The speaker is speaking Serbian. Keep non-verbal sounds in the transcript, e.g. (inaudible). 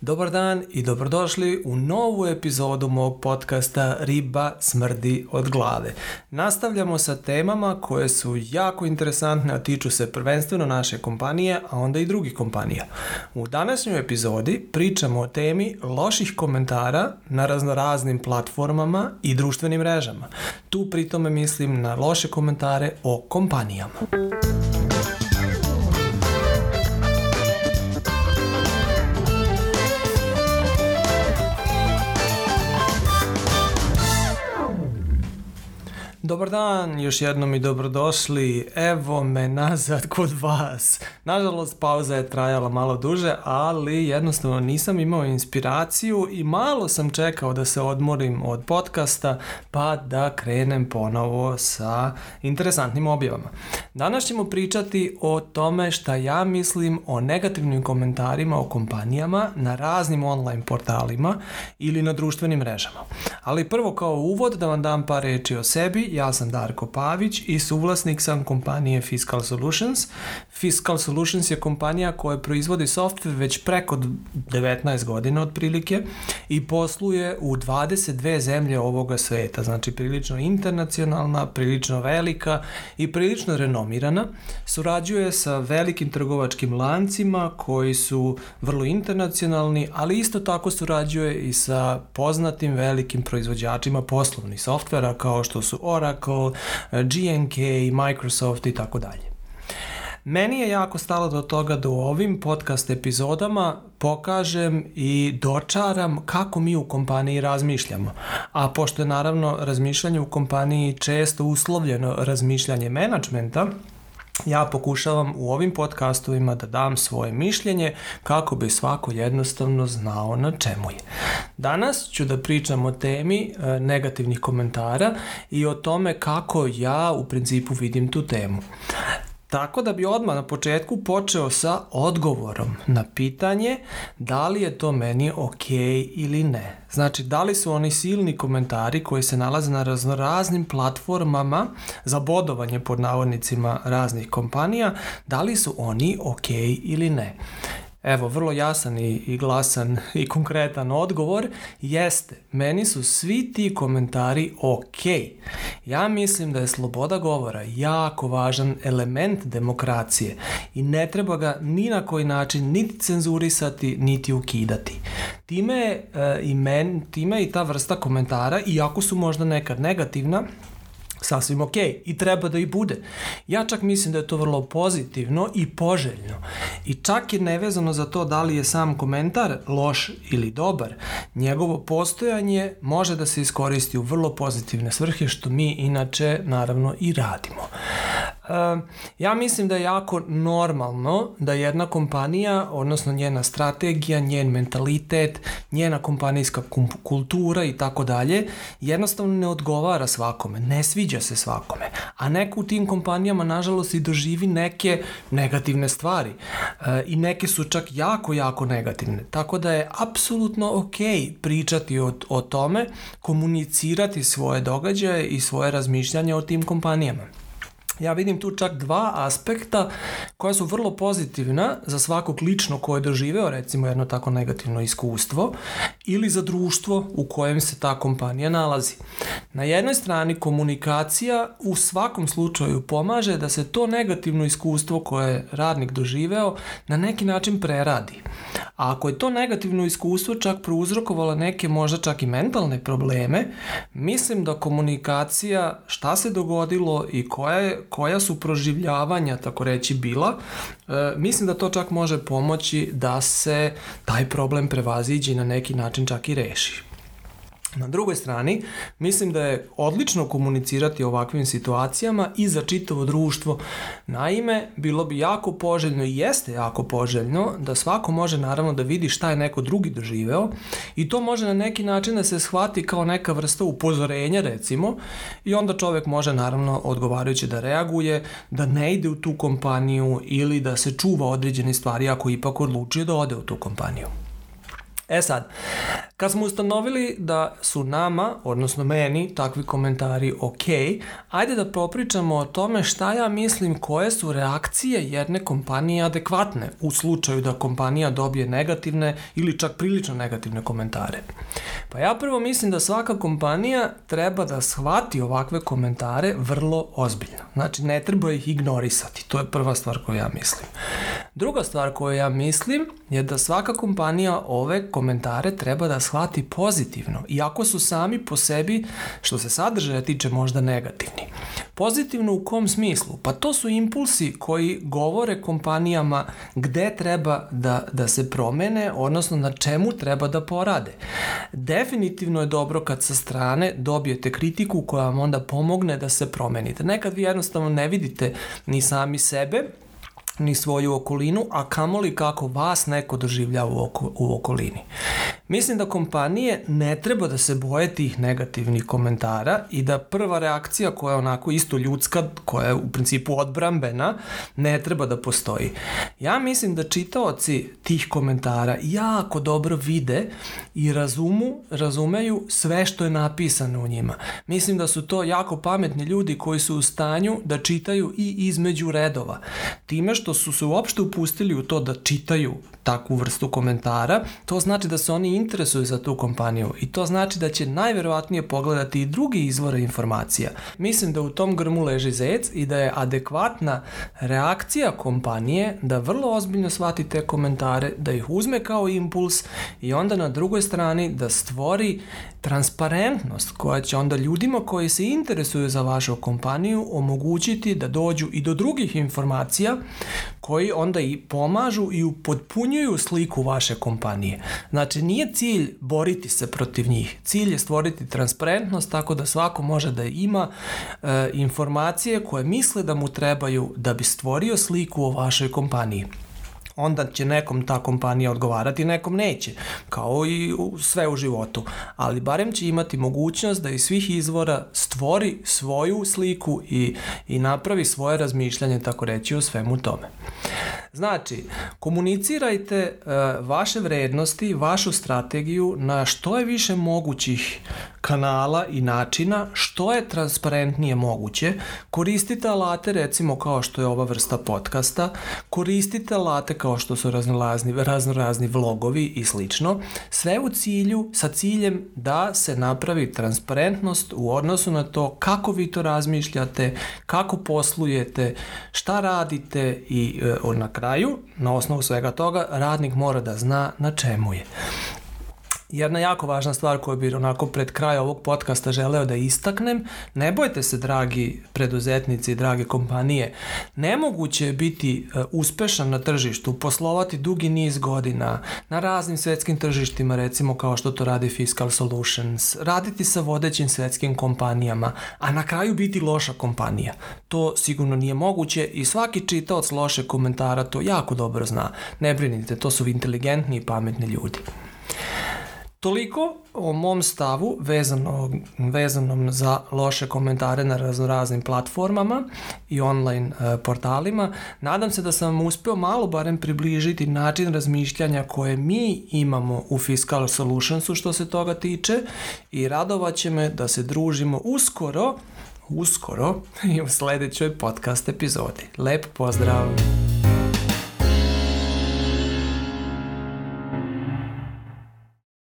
Dobar dan i dobrodošli u novu epizodu mog podcasta Riba smrdi od glave. Nastavljamo sa temama koje su jako interesantne, a tiču se prvenstveno naše kompanije, a onda i drugih kompanija. U današnjoj epizodi pričamo o temi loših komentara na raznoraznim platformama i društvenim mrežama. Tu pritome mislim na loše komentare o kompanijama. Dobar dan, još jednom i dobrodošli. Evo me nazad (laughs) kod vas. Nažalost, pauza je trajala malo duže, ali jednostavno nisam imao inspiraciju i malo sam čekao da se odmorim od podcasta, pa da krenem ponovo sa interesantnim objavama. Danas ćemo pričati o tome šta ja mislim o negativnim komentarima o kompanijama na raznim online portalima ili na društvenim mrežama. Ali prvo kao uvod da vam dam par reči o sebi, ja sam Darko Pavić i suvlasnik sam kompanije Fiscal Solutions. Fiscal Solutions je kompanija koja proizvodi software već preko 19 godina otprilike i posluje u 22 zemlje ovoga sveta, znači prilično internacionalna, prilično velika i prilično renomirana. Surađuje sa velikim trgovačkim lancima koji su vrlo internacionalni, ali isto tako surađuje i sa poznatim velikim proizvođačima poslovnih softvera kao što su Oracle, Oracle, GNK, Microsoft i tako dalje. Meni je jako stalo do toga da u ovim podcast epizodama pokažem i dočaram kako mi u kompaniji razmišljamo. A pošto je naravno razmišljanje u kompaniji često uslovljeno razmišljanje menadžmenta, ja pokušavam u ovim podcastovima da dam svoje mišljenje kako bi svako jednostavno znao na čemu je. Danas ću da pričam o temi e, negativnih komentara i o tome kako ja u principu vidim tu temu. Tako da bi odmah na početku počeo sa odgovorom na pitanje da li je to meni ok ili ne. Znači, da li su oni silni komentari koji se nalaze na raznim platformama za bodovanje pod navodnicima raznih kompanija, da li su oni ok ili ne. Evo, vrlo jasan i, i glasan i konkretan odgovor jeste, meni su svi ti komentari ok. Ja mislim da je sloboda govora jako važan element demokracije i ne treba ga ni na koji način niti cenzurisati, niti ukidati. Time, e, i men, time i ta vrsta komentara, iako su možda nekad negativna, sasvim ok i treba da i bude. Ja čak mislim da je to vrlo pozitivno i poželjno. I čak je nevezano za to da li je sam komentar loš ili dobar. Njegovo postojanje može da se iskoristi u vrlo pozitivne svrhe što mi inače naravno i radimo ja mislim da je jako normalno da jedna kompanija, odnosno njena strategija, njen mentalitet, njena kompanijska kultura i tako dalje, jednostavno ne odgovara svakome, ne sviđa se svakome. A neko u tim kompanijama nažalost i doživi neke negativne stvari. I neke su čak jako, jako negativne. Tako da je apsolutno ok pričati o, o tome, komunicirati svoje događaje i svoje razmišljanje o tim kompanijama ja vidim tu čak dva aspekta koja su vrlo pozitivna za svakog lično ko je doživeo recimo jedno tako negativno iskustvo ili za društvo u kojem se ta kompanija nalazi. Na jednoj strani komunikacija u svakom slučaju pomaže da se to negativno iskustvo koje je radnik doživeo na neki način preradi. A ako je to negativno iskustvo čak prouzrokovalo neke možda čak i mentalne probleme, mislim da komunikacija šta se dogodilo i koja je koja su proživljavanja, tako reći, bila, e, mislim da to čak može pomoći da se taj problem prevaziđi i na neki način čak i reši. Na drugoj strani, mislim da je odlično komunicirati ovakvim situacijama i za čitavo društvo. Naime, bilo bi jako poželjno i jeste jako poželjno da svako može naravno da vidi šta je neko drugi doživeo i to može na neki način da se shvati kao neka vrsta upozorenja recimo i onda čovjek može naravno odgovarajuće da reaguje, da ne ide u tu kompaniju ili da se čuva određene stvari ako ipak odlučuje da ode u tu kompaniju. E sad, kad smo ustanovili da su nama, odnosno meni, takvi komentari ok, ajde da popričamo o tome šta ja mislim koje su reakcije jedne kompanije adekvatne u slučaju da kompanija dobije negativne ili čak prilično negativne komentare. Pa ja prvo mislim da svaka kompanija treba da shvati ovakve komentare vrlo ozbiljno. Znači, ne treba ih ignorisati. To je prva stvar koju ja mislim. Druga stvar koju ja mislim je da svaka kompanija ove komentare treba da shvati pozitivno, iako su sami po sebi, što se sadržaja tiče, možda negativni. Pozitivno u kom smislu? Pa to su impulsi koji govore kompanijama gde treba da, da se promene, odnosno na čemu treba da porade. Definitivno je dobro kad sa strane dobijete kritiku koja vam onda pomogne da se promenite. Nekad vi jednostavno ne vidite ni sami sebe, ni svoju okolinu, a kamoli kako vas neko doživlja u, oko, u okolini. Mislim da kompanije ne treba da se boje tih negativnih komentara i da prva reakcija koja je onako isto ljudska, koja je u principu odbrambena, ne treba da postoji. Ja mislim da čitaoci tih komentara jako dobro vide i razumu, razumeju sve što je napisano u njima. Mislim da su to jako pametni ljudi koji su u stanju da čitaju i između redova. Time što su se uopšte upustili u to da čitaju takvu vrstu komentara, to znači da se oni interesuju za tu kompaniju i to znači da će najverovatnije pogledati i drugi izvore informacija. Mislim da u tom grmu leži zec i da je adekvatna reakcija kompanije da vrlo ozbiljno shvati te komentare, da ih uzme kao impuls i onda na drugoj strani da stvori transparentnost koja će onda ljudima koji se interesuju za vašu kompaniju omogućiti da dođu i do drugih informacija koji onda i pomažu i upotpunjuju sliku vaše kompanije. Znači nije cilj boriti se protiv njih. Cilj je stvoriti transparentnost tako da svako može da ima e, informacije koje misle da mu trebaju da bi stvorio sliku o vašoj kompaniji onda će nekom ta kompanija odgovarati, nekom neće, kao i u, sve u životu. Ali barem će imati mogućnost da iz svih izvora stvori svoju sliku i, i napravi svoje razmišljanje, tako reći, o svemu tome. Znači, komunicirajte e, vaše vrednosti, vašu strategiju na što je više mogućih kanala i načina, što je transparentnije moguće. Koristite alate recimo kao što je ova vrsta podcasta, koristite alate kao što su raznorazni, raznorazni vlogovi i slično, sve u cilju, sa ciljem da se napravi transparentnost u odnosu na to kako vi to razmišljate, kako poslujete, šta radite i e, na kraju, na osnovu svega toga, radnik mora da zna na čemu je jedna jako važna stvar koju bi onako pred kraj ovog podcasta želeo da istaknem, ne bojte se dragi preduzetnici i drage kompanije, nemoguće je biti e, uspešan na tržištu, poslovati dugi niz godina na raznim svetskim tržištima, recimo kao što to radi Fiscal Solutions, raditi sa vodećim svjetskim kompanijama, a na kraju biti loša kompanija. To sigurno nije moguće i svaki čitaoc loše komentara to jako dobro zna. Ne brinite, to su inteligentni i pametni ljudi. Toliko o mom stavu vezano, vezanom za loše komentare na raznoraznim platformama i online e, portalima. Nadam se da sam uspio malo barem približiti način razmišljanja koje mi imamo u Fiscal Solutionsu što se toga tiče i radovat će me da se družimo uskoro, uskoro i u sljedećoj podcast epizodi. Lep pozdrav!